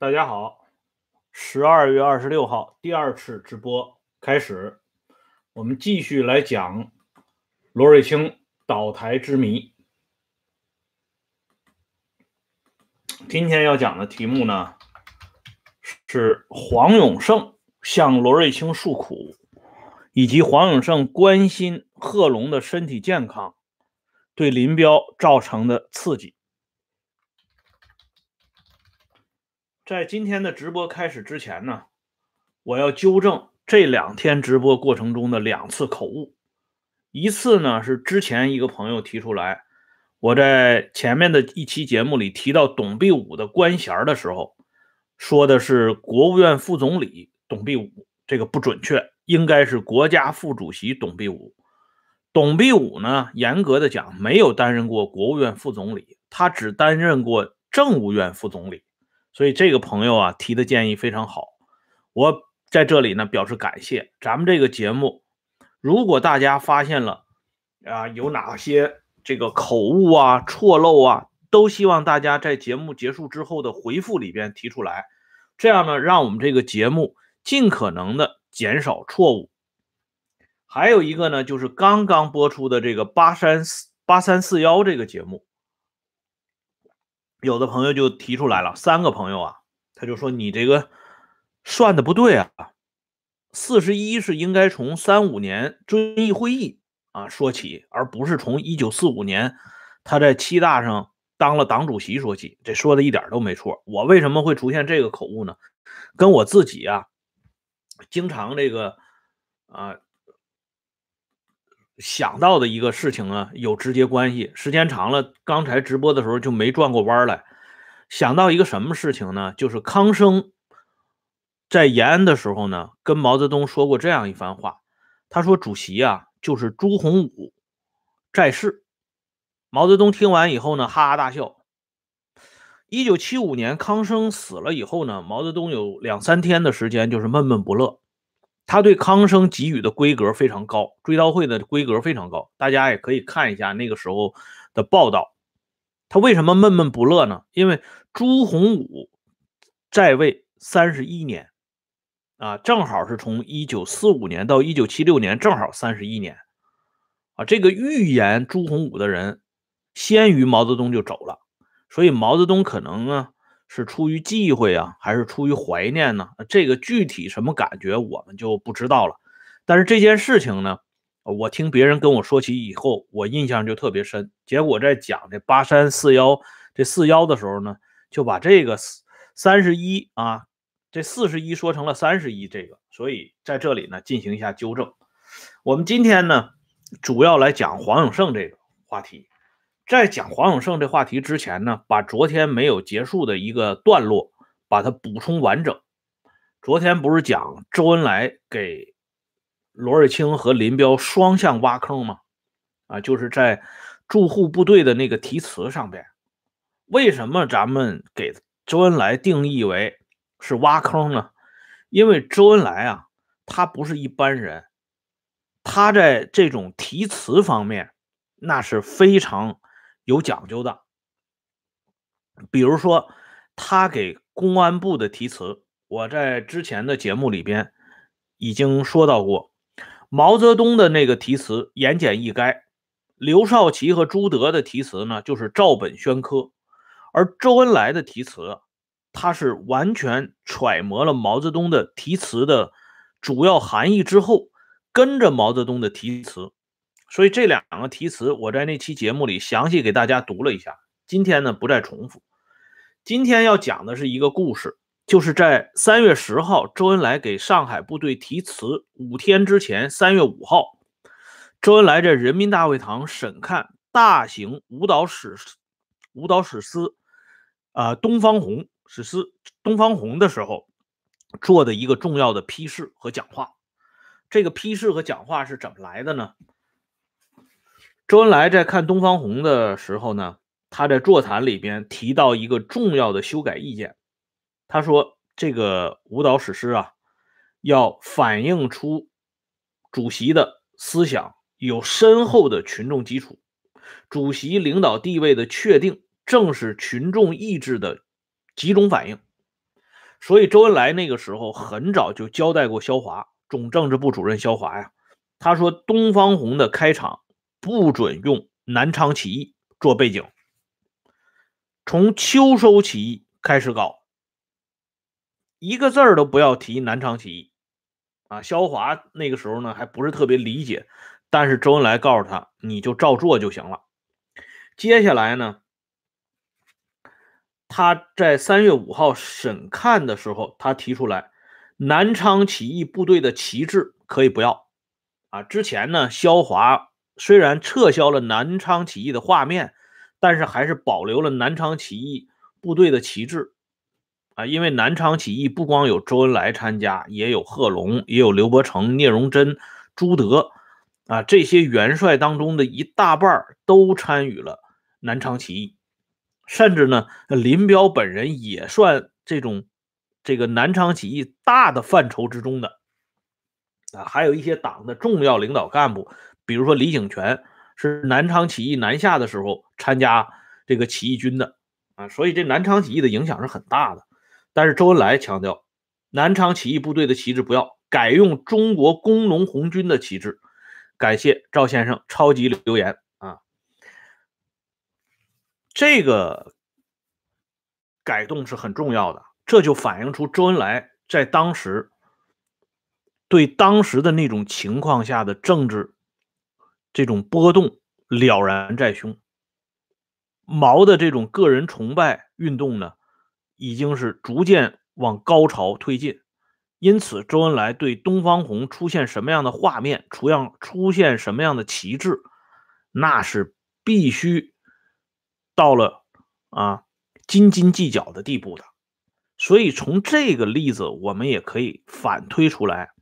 大家好，十二月二十六号第二次直播开始，我们继续来讲罗瑞卿倒台之谜。今天要讲的题目呢是黄永胜向罗瑞卿诉苦，以及黄永胜关心贺龙的身体健康对林彪造成的刺激。在今天的直播开始之前呢，我要纠正这两天直播过程中的两次口误。一次呢是之前一个朋友提出来，我在前面的一期节目里提到董必武的官衔的时候，说的是国务院副总理董必武，这个不准确，应该是国家副主席董必武。董必武呢，严格的讲没有担任过国务院副总理，他只担任过政务院副总理。所以这个朋友啊提的建议非常好，我在这里呢表示感谢。咱们这个节目，如果大家发现了啊有哪些这个口误啊、错漏啊，都希望大家在节目结束之后的回复里边提出来，这样呢让我们这个节目尽可能的减少错误。还有一个呢，就是刚刚播出的这个八三四八三四幺这个节目。有的朋友就提出来了，三个朋友啊，他就说你这个算的不对啊，四十一是应该从三五年遵义会议啊说起，而不是从一九四五年他在七大上当了党主席说起，这说的一点都没错。我为什么会出现这个口误呢？跟我自己啊，经常这个啊。想到的一个事情啊，有直接关系。时间长了，刚才直播的时候就没转过弯来。想到一个什么事情呢？就是康生在延安的时候呢，跟毛泽东说过这样一番话。他说：“主席啊，就是朱洪武在世。”毛泽东听完以后呢，哈哈大笑。一九七五年康生死了以后呢，毛泽东有两三天的时间就是闷闷不乐。他对康生给予的规格非常高，追悼会的规格非常高，大家也可以看一下那个时候的报道。他为什么闷闷不乐呢？因为朱洪武在位三十一年，啊，正好是从一九四五年到一九七六年，正好三十一年，啊，这个预言朱洪武的人先于毛泽东就走了，所以毛泽东可能呢。是出于忌讳啊，还是出于怀念呢？这个具体什么感觉我们就不知道了。但是这件事情呢，我听别人跟我说起以后，我印象就特别深。结果在讲这八三四幺这四幺的时候呢，就把这个三十一啊，这四十一说成了三十一这个，所以在这里呢进行一下纠正。我们今天呢主要来讲黄永胜这个话题。在讲黄永胜这话题之前呢，把昨天没有结束的一个段落，把它补充完整。昨天不是讲周恩来给罗瑞卿和林彪双向挖坑吗？啊，就是在驻沪部队的那个题词上边，为什么咱们给周恩来定义为是挖坑呢？因为周恩来啊，他不是一般人，他在这种题词方面那是非常。有讲究的，比如说他给公安部的题词，我在之前的节目里边已经说到过。毛泽东的那个题词言简意赅，刘少奇和朱德的题词呢就是照本宣科，而周恩来的题词，他是完全揣摩了毛泽东的题词的主要含义之后，跟着毛泽东的题词。所以这两个题词，我在那期节目里详细给大家读了一下。今天呢，不再重复。今天要讲的是一个故事，就是在三月十号，周恩来给上海部队题词五天之前，三月五号，周恩来在人民大会堂审看大型舞蹈史舞蹈史诗啊《东方红》史诗《东方红》的时候，做的一个重要的批示和讲话。这个批示和讲话是怎么来的呢？周恩来在看《东方红》的时候呢，他在座谈里边提到一个重要的修改意见。他说：“这个舞蹈史诗啊，要反映出主席的思想有深厚的群众基础，主席领导地位的确定正是群众意志的集中反应。所以周恩来那个时候很早就交代过肖华，总政治部主任肖华呀，他说东方红的开场不准用南昌起义做背景，从秋收起义开始搞，一个字儿都不要提南昌起义啊。萧华那个时候呢还不是特别理解，但是周恩来告诉他，你就照做就行了。接下来呢？他在三月五号审看的时候，他提出来，南昌起义部队的旗帜可以不要啊。之前呢，萧华虽然撤销了南昌起义的画面，但是还是保留了南昌起义部队的旗帜啊。因为南昌起义不光有周恩来参加，也有贺龙，也有刘伯承、聂荣臻、朱德啊这些元帅当中的一大半都参与了南昌起义。甚至呢，林彪本人也算这种这个南昌起义大的范畴之中的啊，还有一些党的重要领导干部，比如说李井泉是南昌起义南下的时候参加这个起义军的啊，所以这南昌起义的影响是很大的。但是周恩来强调，南昌起义部队的旗帜不要改用中国工农红军的旗帜。感谢赵先生超级留言啊。这个改动是很重要的，这就反映出周恩来在当时对当时的那种情况下的政治这种波动了然在胸。毛的这种个人崇拜运动呢，已经是逐渐往高潮推进，因此周恩来对东方红出现什么样的画面，出样出现什么样的旗帜，那是必须。到了啊斤斤计较的地步的，所以从这个例子，我们也可以反推出来：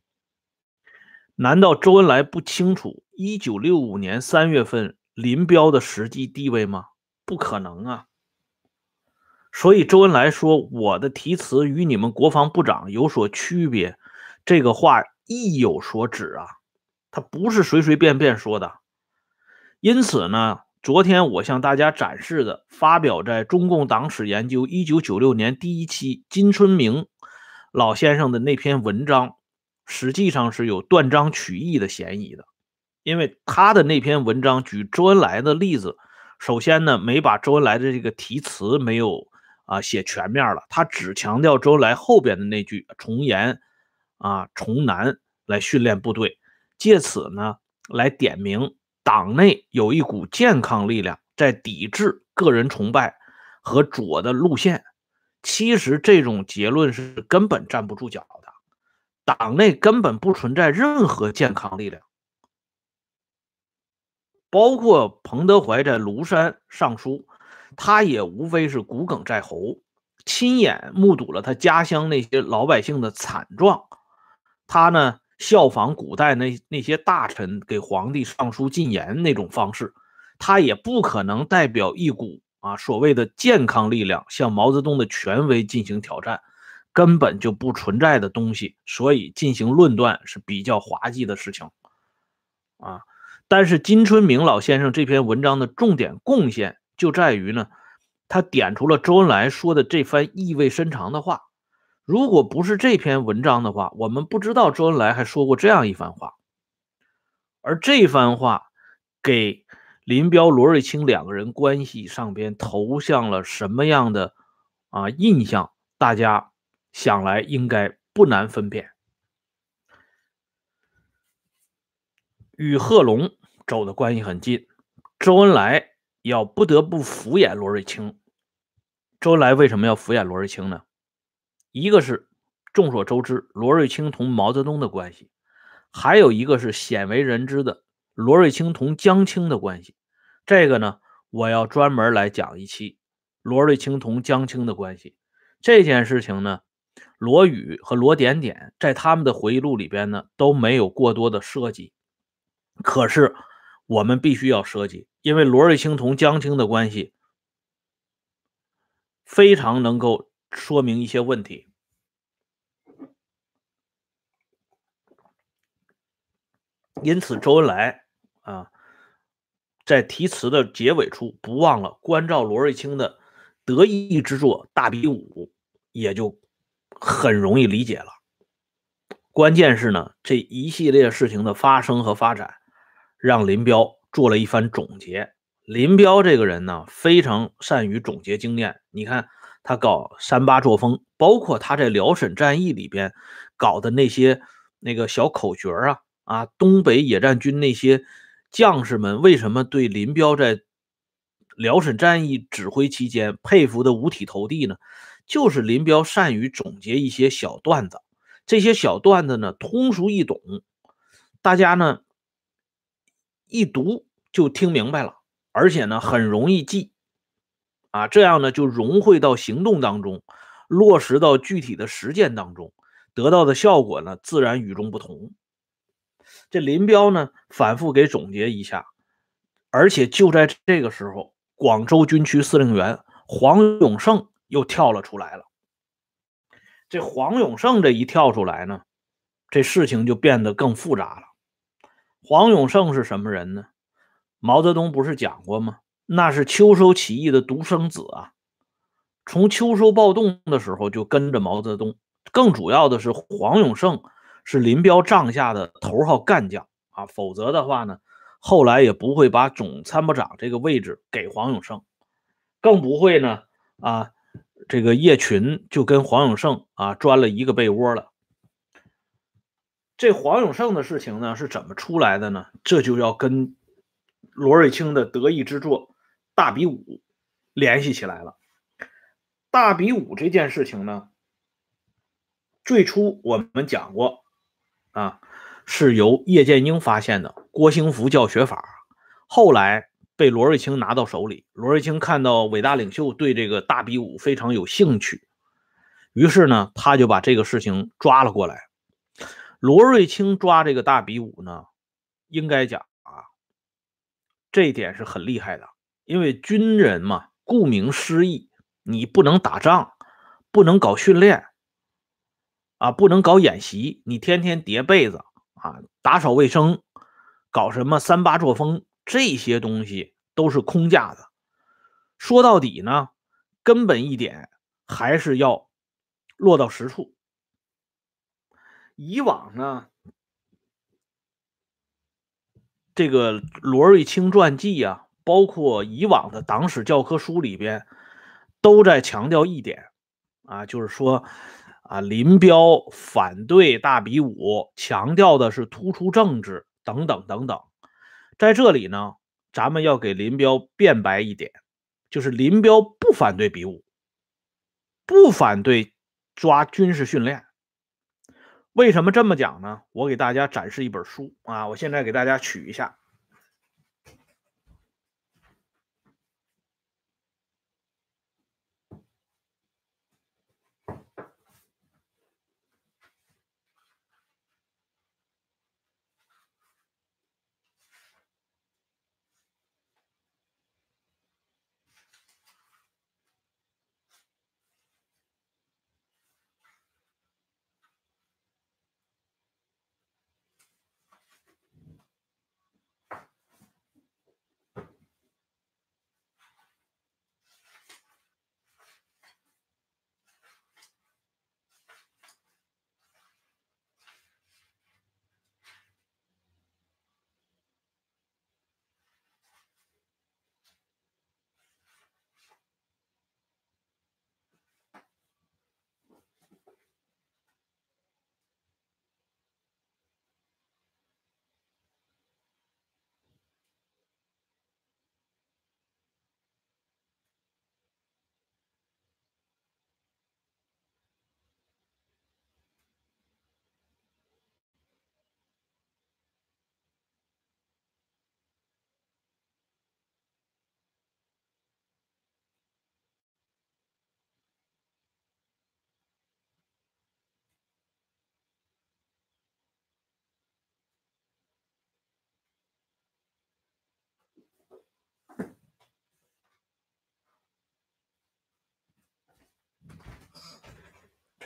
难道周恩来不清楚一九六五年三月份林彪的实际地位吗？不可能啊！所以周恩来说我的题词与你们国防部长有所区别，这个话意有所指啊，他不是随随便便说的。因此呢。昨天我向大家展示的发表在《中共党史研究》一九九六年第一期金春明老先生的那篇文章，实际上是有断章取义的嫌疑的，因为他的那篇文章举周恩来的例子，首先呢没把周恩来的这个题词没有啊写全面了，他只强调周恩来后边的那句“从严啊从难来训练部队”，借此呢来点名。党内有一股健康力量在抵制个人崇拜和左的路线，其实这种结论是根本站不住脚的。党内根本不存在任何健康力量，包括彭德怀在庐山上书，他也无非是骨鲠在喉，亲眼目睹了他家乡那些老百姓的惨状，他呢？效仿古代那那些大臣给皇帝上书进言那种方式，他也不可能代表一股啊所谓的健康力量向毛泽东的权威进行挑战，根本就不存在的东西，所以进行论断是比较滑稽的事情啊。但是金春明老先生这篇文章的重点贡献就在于呢，他点出了周恩来说的这番意味深长的话。如果不是这篇文章的话，我们不知道周恩来还说过这样一番话。而这番话给林彪、罗瑞卿两个人关系上边投向了什么样的啊印象？大家想来应该不难分辨。与贺龙走的关系很近，周恩来要不得不敷衍罗瑞卿。周恩来为什么要敷衍罗瑞卿呢？一个是众所周知罗瑞卿同毛泽东的关系，还有一个是鲜为人知的罗瑞卿同江青的关系。这个呢，我要专门来讲一期罗瑞卿同江青的关系。这件事情呢，罗宇和罗点点在他们的回忆录里边呢都没有过多的涉及，可是我们必须要涉及，因为罗瑞卿同江青的关系非常能够。说明一些问题，因此周恩来啊，在题词的结尾处不忘了关照罗瑞卿的得意之作《大比武》，也就很容易理解了。关键是呢，这一系列事情的发生和发展，让林彪做了一番总结。林彪这个人呢，非常善于总结经验。你看他搞三八作风，包括他在辽沈战役里边搞的那些那个小口诀啊啊，东北野战军那些将士们为什么对林彪在辽沈战役指挥期间佩服的五体投地呢？就是林彪善于总结一些小段子，这些小段子呢通俗易懂，大家呢一读就听明白了。而且呢，很容易记，啊，这样呢就融汇到行动当中，落实到具体的实践当中，得到的效果呢自然与众不同。这林彪呢反复给总结一下，而且就在这个时候，广州军区司令员黄永胜又跳了出来了。这黄永胜这一跳出来呢，这事情就变得更复杂了。黄永胜是什么人呢？毛泽东不是讲过吗？那是秋收起义的独生子啊！从秋收暴动的时候就跟着毛泽东。更主要的是，黄永胜是林彪帐下的头号干将啊，否则的话呢，后来也不会把总参谋长这个位置给黄永胜，更不会呢啊，这个叶群就跟黄永胜啊钻了一个被窝了。这黄永胜的事情呢是怎么出来的呢？这就要跟。罗瑞卿的得意之作《大比武》联系起来了。大比武这件事情呢，最初我们讲过啊，是由叶剑英发现的郭兴福教学法，后来被罗瑞卿拿到手里。罗瑞卿看到伟大领袖对这个大比武非常有兴趣，于是呢，他就把这个事情抓了过来。罗瑞卿抓这个大比武呢，应该讲啊。这一点是很厉害的，因为军人嘛，顾名思义，你不能打仗，不能搞训练，啊，不能搞演习，你天天叠被子啊，打扫卫生，搞什么三八作风，这些东西都是空架子。说到底呢，根本一点还是要落到实处。以往呢。这个罗瑞卿传记啊，包括以往的党史教科书里边，都在强调一点啊，就是说啊，林彪反对大比武，强调的是突出政治等等等等。在这里呢，咱们要给林彪辩白一点，就是林彪不反对比武，不反对抓军事训练。为什么这么讲呢？我给大家展示一本书啊，我现在给大家取一下。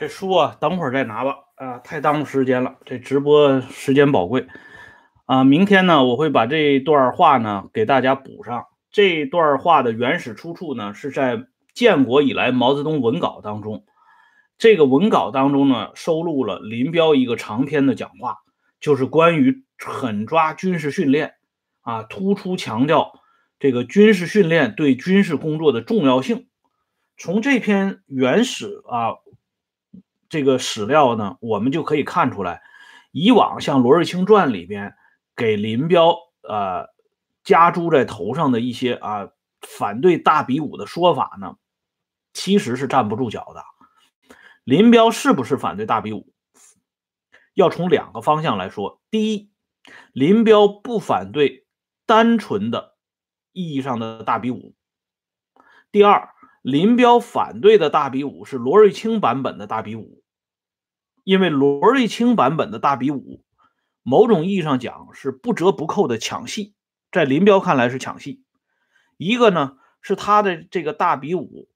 这书啊，等会儿再拿吧。啊，太耽误时间了，这直播时间宝贵。啊，明天呢，我会把这段话呢给大家补上。这段话的原始出处呢是在建国以来毛泽东文稿当中。这个文稿当中呢，收录了林彪一个长篇的讲话，就是关于狠抓军事训练啊，突出强调这个军事训练对军事工作的重要性。从这篇原始啊这个史料呢，我们就可以看出来，以往像罗瑞卿传里边给林彪呃加诸在头上的一些啊反对大比武的说法呢，其实是站不住脚的。林彪是不是反对大比武？要从两个方向来说。第一，林彪不反对单纯的意义上的大比武。第二，林彪反对的大比武是罗瑞卿版本的大比武，因为罗瑞卿版本的大比武，某种意义上讲是不折不扣的抢戏，在林彪看来是抢戏。一个呢是他的这个大比武。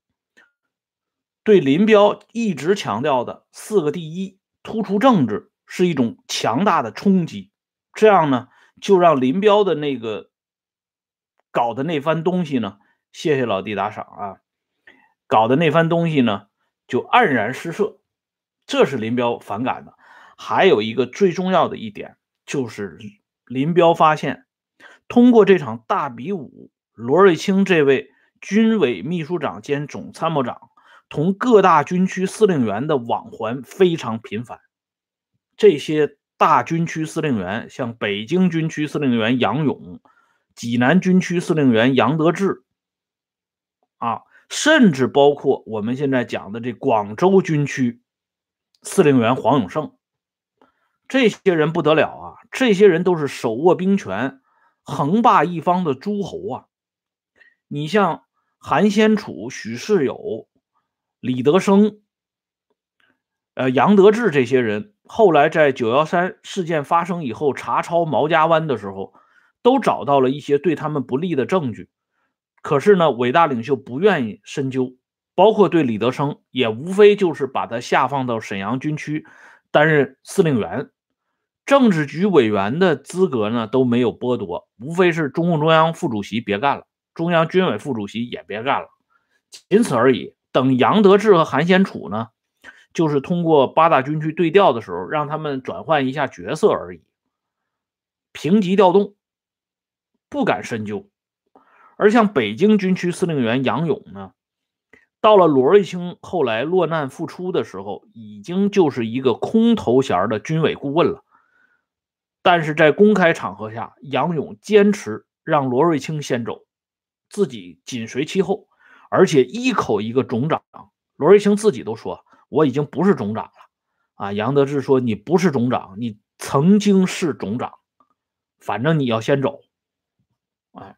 对林彪一直强调的四个第一，突出政治是一种强大的冲击，这样呢，就让林彪的那个搞的那番东西呢，谢谢老弟打赏啊，搞的那番东西呢，就黯然失色，这是林彪反感的。还有一个最重要的一点，就是林彪发现，通过这场大比武，罗瑞卿这位军委秘书长兼总参谋长。同各大军区司令员的往还非常频繁。这些大军区司令员，像北京军区司令员杨勇、济南军区司令员杨德志，啊，甚至包括我们现在讲的这广州军区司令员黄永胜，这些人不得了啊！这些人都是手握兵权、横霸一方的诸侯啊！你像韩先楚、许世友。李德生、呃杨得志这些人，后来在九幺三事件发生以后查抄毛家湾的时候，都找到了一些对他们不利的证据。可是呢，伟大领袖不愿意深究，包括对李德生，也无非就是把他下放到沈阳军区担任司令员，政治局委员的资格呢都没有剥夺，无非是中共中央副主席别干了，中央军委副主席也别干了，仅此而已。等杨得志和韩先楚呢，就是通过八大军区对调的时候，让他们转换一下角色而已，平级调动，不敢深究。而像北京军区司令员杨勇呢，到了罗瑞卿后来落难复出的时候，已经就是一个空头衔的军委顾问了。但是在公开场合下，杨勇坚持让罗瑞卿先走，自己紧随其后。而且一口一个总长，罗瑞卿自己都说我已经不是总长了，啊，杨得志说你不是总长，你曾经是总长，反正你要先走，哎，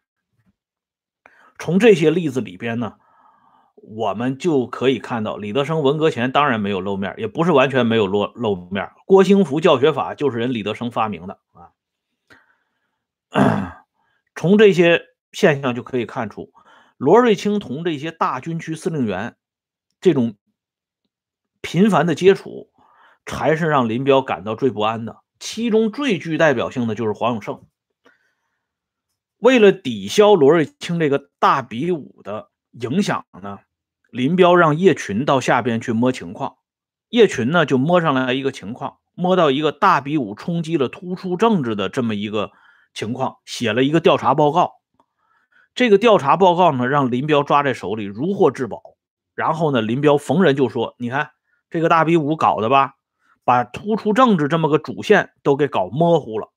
从这些例子里边呢，我们就可以看到李德生文革前当然没有露面，也不是完全没有露露面，郭兴福教学法就是人李德生发明的啊，从这些现象就可以看出。罗瑞卿同这些大军区司令员这种频繁的接触，才是让林彪感到最不安的。其中最具代表性的就是黄永胜。为了抵消罗瑞卿这个大比武的影响呢，林彪让叶群到下边去摸情况。叶群呢就摸上来一个情况，摸到一个大比武冲击了突出政治的这么一个情况，写了一个调查报告。这个调查报告呢，让林彪抓在手里，如获至宝。然后呢，林彪逢人就说：“你看这个大比武搞的吧，把突出政治这么个主线都给搞模糊了。”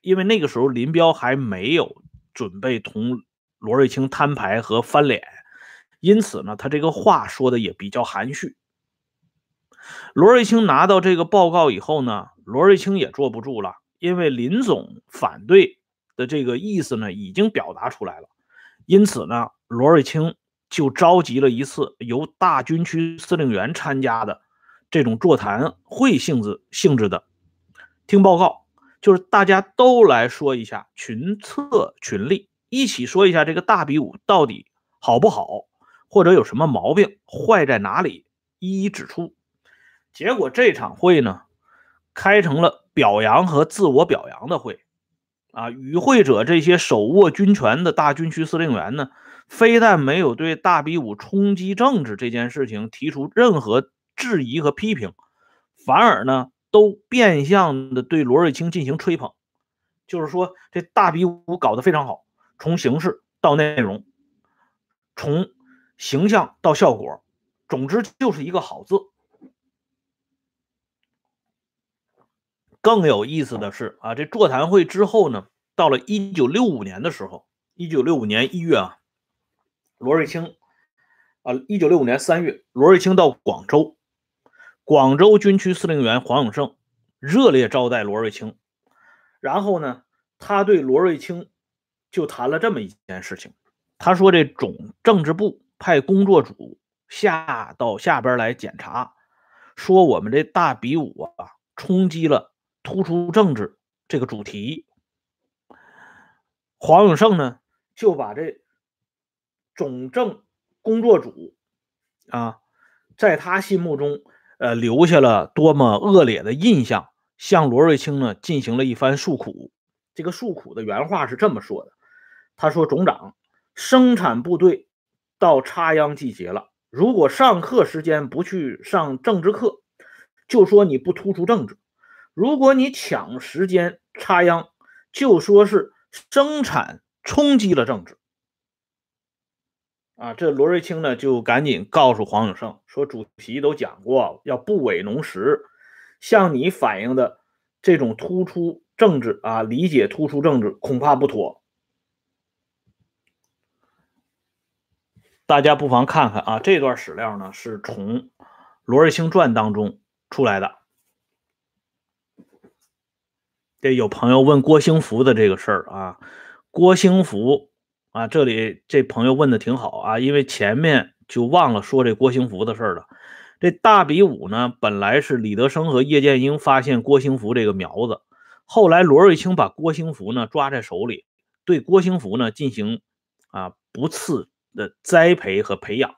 因为那个时候林彪还没有准备同罗瑞卿摊牌和翻脸，因此呢，他这个话说的也比较含蓄。罗瑞卿拿到这个报告以后呢，罗瑞卿也坐不住了，因为林总反对。的这个意思呢，已经表达出来了，因此呢，罗瑞卿就召集了一次由大军区司令员参加的这种座谈会性质性质的听报告，就是大家都来说一下群策群力，一起说一下这个大比武到底好不好，或者有什么毛病，坏在哪里，一一指出。结果这场会呢，开成了表扬和自我表扬的会。啊，与会者这些手握军权的大军区司令员呢，非但没有对大比武冲击政治这件事情提出任何质疑和批评，反而呢都变相的对罗瑞卿进行吹捧，就是说这大比武搞得非常好，从形式到内容，从形象到效果，总之就是一个好字。更有意思的是啊，这座谈会之后呢，到了一九六五年的时候，一九六五年一月啊，罗瑞卿啊，一九六五年三月，罗瑞卿到广州，广州军区司令员黄永胜热烈招待罗瑞卿，然后呢，他对罗瑞卿就谈了这么一件事情，他说这总政治部派工作组下到下边来检查，说我们这大比武啊，冲击了。突出政治这个主题，黄永胜呢就把这总政工作组啊，在他心目中呃留下了多么恶劣的印象，向罗瑞卿呢进行了一番诉苦。这个诉苦的原话是这么说的：“他说，总长，生产部队到插秧季节了，如果上课时间不去上政治课，就说你不突出政治。”如果你抢时间插秧，就说是生产冲击了政治啊！这罗瑞卿呢，就赶紧告诉黄永胜说：“主席都讲过，要不违农时，像你反映的这种突出政治啊，理解突出政治恐怕不妥。”大家不妨看看啊，这段史料呢，是从《罗瑞卿传》当中出来的。这有朋友问郭兴福的这个事儿啊，郭兴福啊，这里这朋友问的挺好啊，因为前面就忘了说这郭兴福的事儿了。这大比武呢，本来是李德生和叶剑英发现郭兴福这个苗子，后来罗瑞卿把郭兴福呢抓在手里，对郭兴福呢进行啊不次的栽培和培养。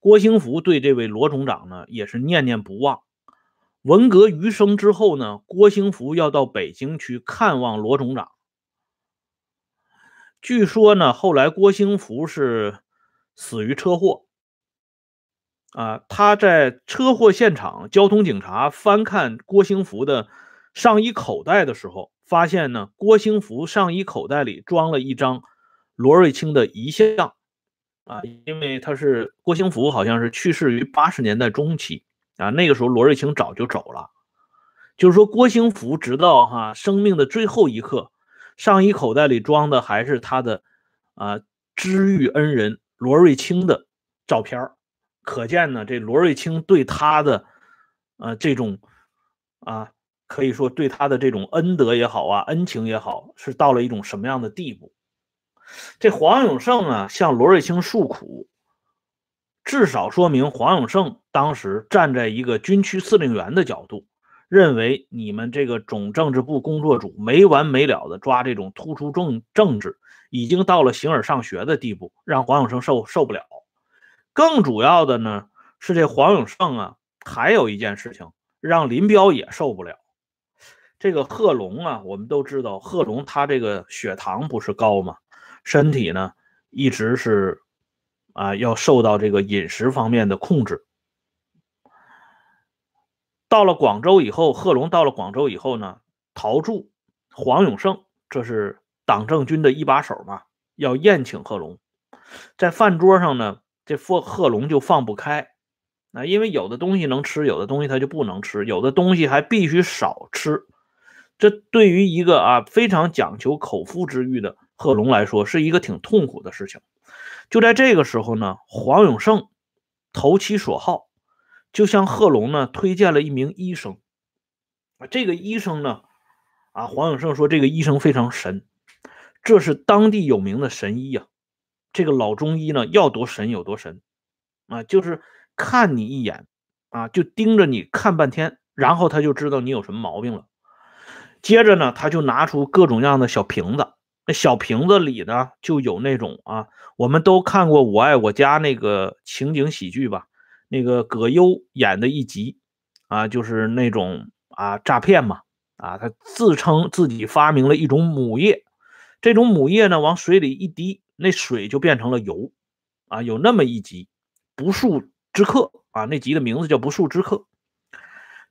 郭兴福对这位罗总长呢也是念念不忘。文革余生之后呢，郭兴福要到北京去看望罗总长。据说呢，后来郭兴福是死于车祸。啊，他在车祸现场，交通警察翻看郭兴福的上衣口袋的时候，发现呢，郭兴福上衣口袋里装了一张罗瑞卿的遗像。啊，因为他是郭兴福，好像是去世于八十年代中期。啊，那个时候罗瑞卿早就走了，就是说郭兴福直到哈生命的最后一刻，上衣口袋里装的还是他的啊知遇恩人罗瑞卿的照片可见呢这罗瑞卿对他的啊这种啊可以说对他的这种恩德也好啊恩情也好，是到了一种什么样的地步？这黄永胜啊向罗瑞卿诉苦。至少说明黄永胜当时站在一个军区司令员的角度，认为你们这个总政治部工作组没完没了的抓这种突出政政治，已经到了形而上学的地步，让黄永胜受受不了。更主要的呢是这黄永胜啊，还有一件事情让林彪也受不了。这个贺龙啊，我们都知道，贺龙他这个血糖不是高吗？身体呢一直是。啊，要受到这个饮食方面的控制。到了广州以后，贺龙到了广州以后呢，陶铸、黄永胜，这是党政军的一把手嘛，要宴请贺龙。在饭桌上呢，这贺贺龙就放不开，啊，因为有的东西能吃，有的东西他就不能吃，有的东西还必须少吃。这对于一个啊非常讲求口腹之欲的贺龙来说，是一个挺痛苦的事情。就在这个时候呢，黄永胜投其所好，就向贺龙呢推荐了一名医生。啊，这个医生呢，啊，黄永胜说这个医生非常神，这是当地有名的神医呀。这个老中医呢，要多神有多神，啊，就是看你一眼，啊，就盯着你看半天，然后他就知道你有什么毛病了。接着呢，他就拿出各种各样的小瓶子。那小瓶子里呢，就有那种啊，我们都看过《我爱我家》那个情景喜剧吧？那个葛优演的一集啊，就是那种啊诈骗嘛啊，他自称自己发明了一种母液，这种母液呢，往水里一滴，那水就变成了油啊。有那么一集，不速之客啊，那集的名字叫《不速之客》。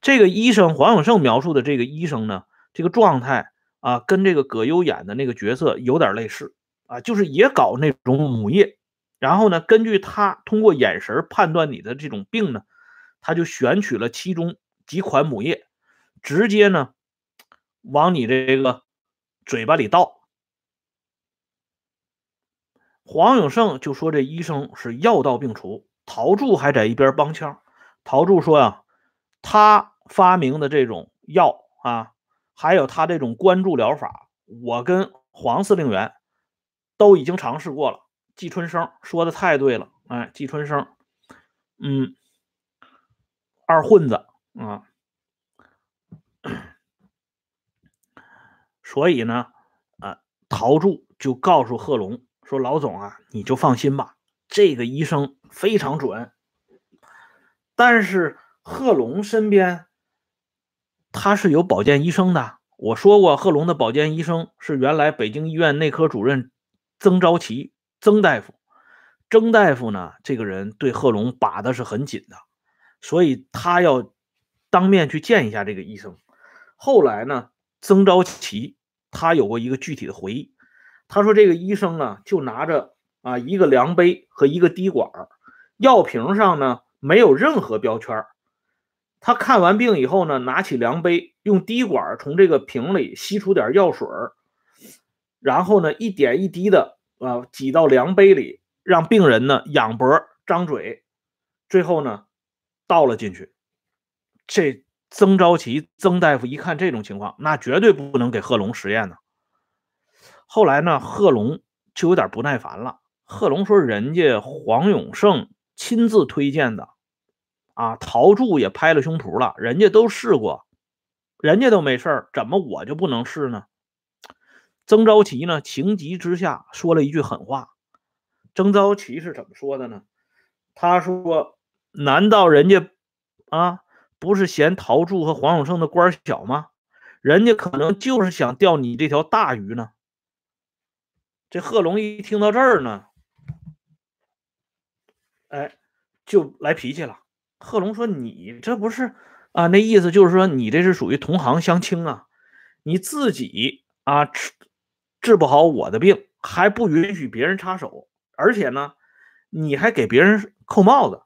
这个医生黄永胜描述的这个医生呢，这个状态啊，跟这个葛优演的那个角色有点类似啊，就是也搞那种母液，然后呢，根据他通过眼神判断你的这种病呢，他就选取了其中几款母液，直接呢往你这个嘴巴里倒。黄永胜就说这医生是药到病除，陶铸还在一边帮腔。陶铸说呀，他。发明的这种药啊，还有他这种关注疗法，我跟黄司令员都已经尝试过了。季春生说的太对了，哎，季春生，嗯，二混子啊，所以呢，啊，陶铸就告诉贺龙说：“老总啊，你就放心吧，这个医生非常准。”但是贺龙身边。他是有保健医生的，我说过，贺龙的保健医生是原来北京医院内科主任曾昭奇，曾大夫。曾大夫呢，这个人对贺龙把的是很紧的，所以他要当面去见一下这个医生。后来呢，曾昭奇他有过一个具体的回忆，他说这个医生啊，就拿着啊一个量杯和一个滴管，药瓶上呢没有任何标签。他看完病以后呢，拿起量杯，用滴管从这个瓶里吸出点药水然后呢，一点一滴的啊挤到量杯里，让病人呢仰脖张嘴，最后呢倒了进去。这曾昭奇曾大夫一看这种情况，那绝对不能给贺龙实验呢。后来呢，贺龙就有点不耐烦了。贺龙说：“人家黄永胜亲自推荐的。”啊，陶铸也拍了胸脯了，人家都试过，人家都没事儿，怎么我就不能试呢？曾昭奇呢，情急之下说了一句狠话。曾昭奇是怎么说的呢？他说：“难道人家啊不是嫌陶铸和黄永胜的官小吗？人家可能就是想钓你这条大鱼呢。”这贺龙一听到这儿呢，哎，就来脾气了。贺龙说：“你这不是啊？那意思就是说，你这是属于同行相轻啊！你自己啊治治不好我的病，还不允许别人插手，而且呢，你还给别人扣帽子。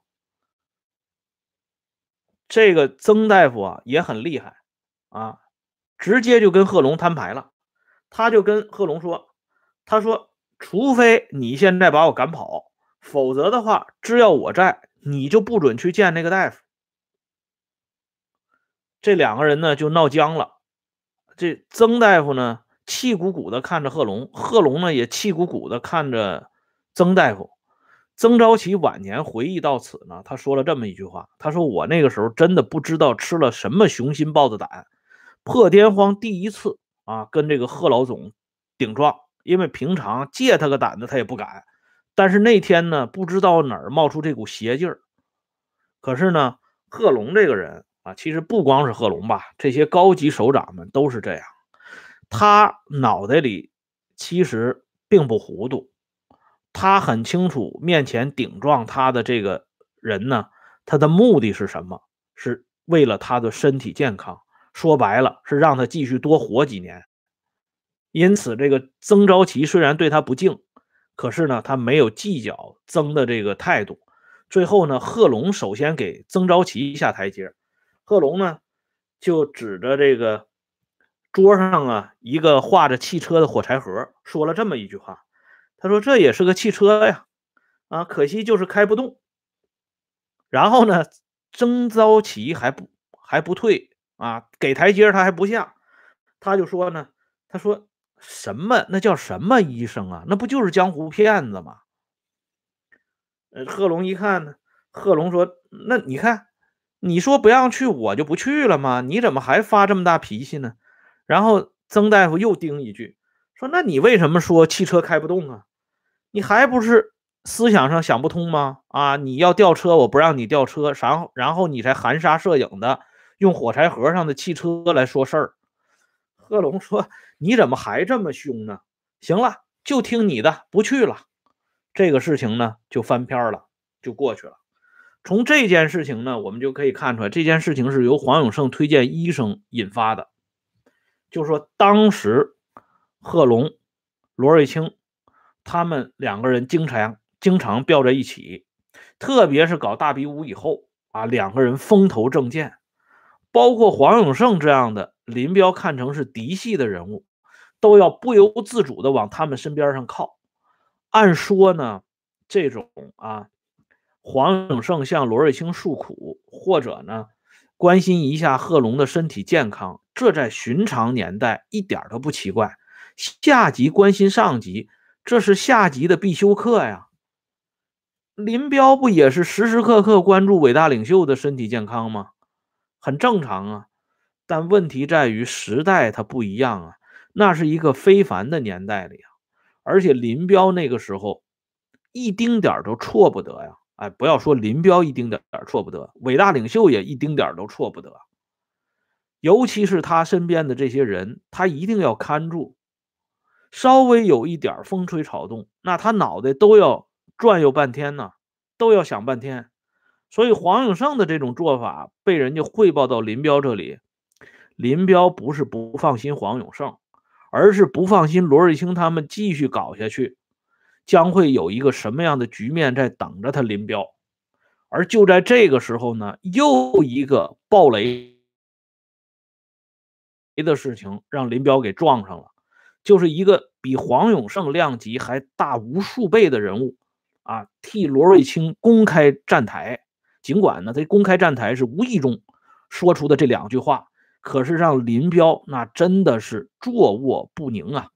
这个曾大夫啊也很厉害啊，直接就跟贺龙摊牌了。他就跟贺龙说：‘他说，除非你现在把我赶跑，否则的话，只要我在。’”你就不准去见那个大夫。这两个人呢就闹僵了。这曾大夫呢气鼓鼓的看着贺龙，贺龙呢也气鼓鼓的看着曾大夫。曾昭奇晚年回忆到此呢，他说了这么一句话：“他说我那个时候真的不知道吃了什么雄心豹子胆，破天荒第一次啊跟这个贺老总顶撞，因为平常借他个胆子他也不敢。”但是那天呢，不知道哪儿冒出这股邪劲儿。可是呢，贺龙这个人啊，其实不光是贺龙吧，这些高级首长们都是这样。他脑袋里其实并不糊涂，他很清楚面前顶撞他的这个人呢，他的目的是什么？是为了他的身体健康。说白了，是让他继续多活几年。因此，这个曾昭奇虽然对他不敬。可是呢，他没有计较曾的这个态度。最后呢，贺龙首先给曾昭奇下台阶。贺龙呢，就指着这个桌上啊一个画着汽车的火柴盒，说了这么一句话：“他说这也是个汽车呀，啊，可惜就是开不动。”然后呢，曾昭奇还不还不退啊，给台阶他还不下，他就说呢，他说。什么？那叫什么医生啊？那不就是江湖骗子吗？呃，贺龙一看呢，贺龙说：“那你看，你说不让去，我就不去了吗？你怎么还发这么大脾气呢？”然后曾大夫又叮一句说：“那你为什么说汽车开不动啊？你还不是思想上想不通吗？啊，你要吊车，我不让你吊车，然后然后你才含沙射影的用火柴盒上的汽车来说事儿。”贺龙说：“你怎么还这么凶呢？行了，就听你的，不去了。这个事情呢，就翻篇了，就过去了。从这件事情呢，我们就可以看出来，这件事情是由黄永胜推荐医生引发的。就说当时贺龙、罗瑞卿他们两个人经常经常飙在一起，特别是搞大比武以后啊，两个人风头正劲，包括黄永胜这样的林彪看成是嫡系的人物，都要不由自主的往他们身边上靠。按说呢，这种啊。黄永胜向罗瑞卿诉苦，或者呢，关心一下贺龙的身体健康，这在寻常年代一点都不奇怪。下级关心上级，这是下级的必修课呀。林彪不也是时时刻刻关注伟大领袖的身体健康吗？很正常啊。但问题在于时代它不一样啊，那是一个非凡的年代里啊，而且林彪那个时候一丁点都错不得呀。哎，不要说林彪一丁点儿错不得，伟大领袖也一丁点儿都错不得。尤其是他身边的这些人，他一定要看住。稍微有一点风吹草动，那他脑袋都要转悠半天呢，都要想半天。所以黄永胜的这种做法被人家汇报到林彪这里，林彪不是不放心黄永胜，而是不放心罗瑞卿他们继续搞下去。将会有一个什么样的局面在等着他林彪？而就在这个时候呢，又一个暴雷的事情让林彪给撞上了，就是一个比黄永胜量级还大无数倍的人物啊，替罗瑞卿公开站台。尽管呢，他公开站台是无意中说出的这两句话，可是让林彪那真的是坐卧不宁啊。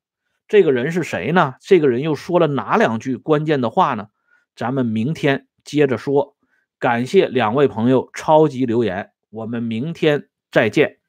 这个人是谁呢？这个人又说了哪两句关键的话呢？咱们明天接着说。感谢两位朋友超级留言，我们明天再见。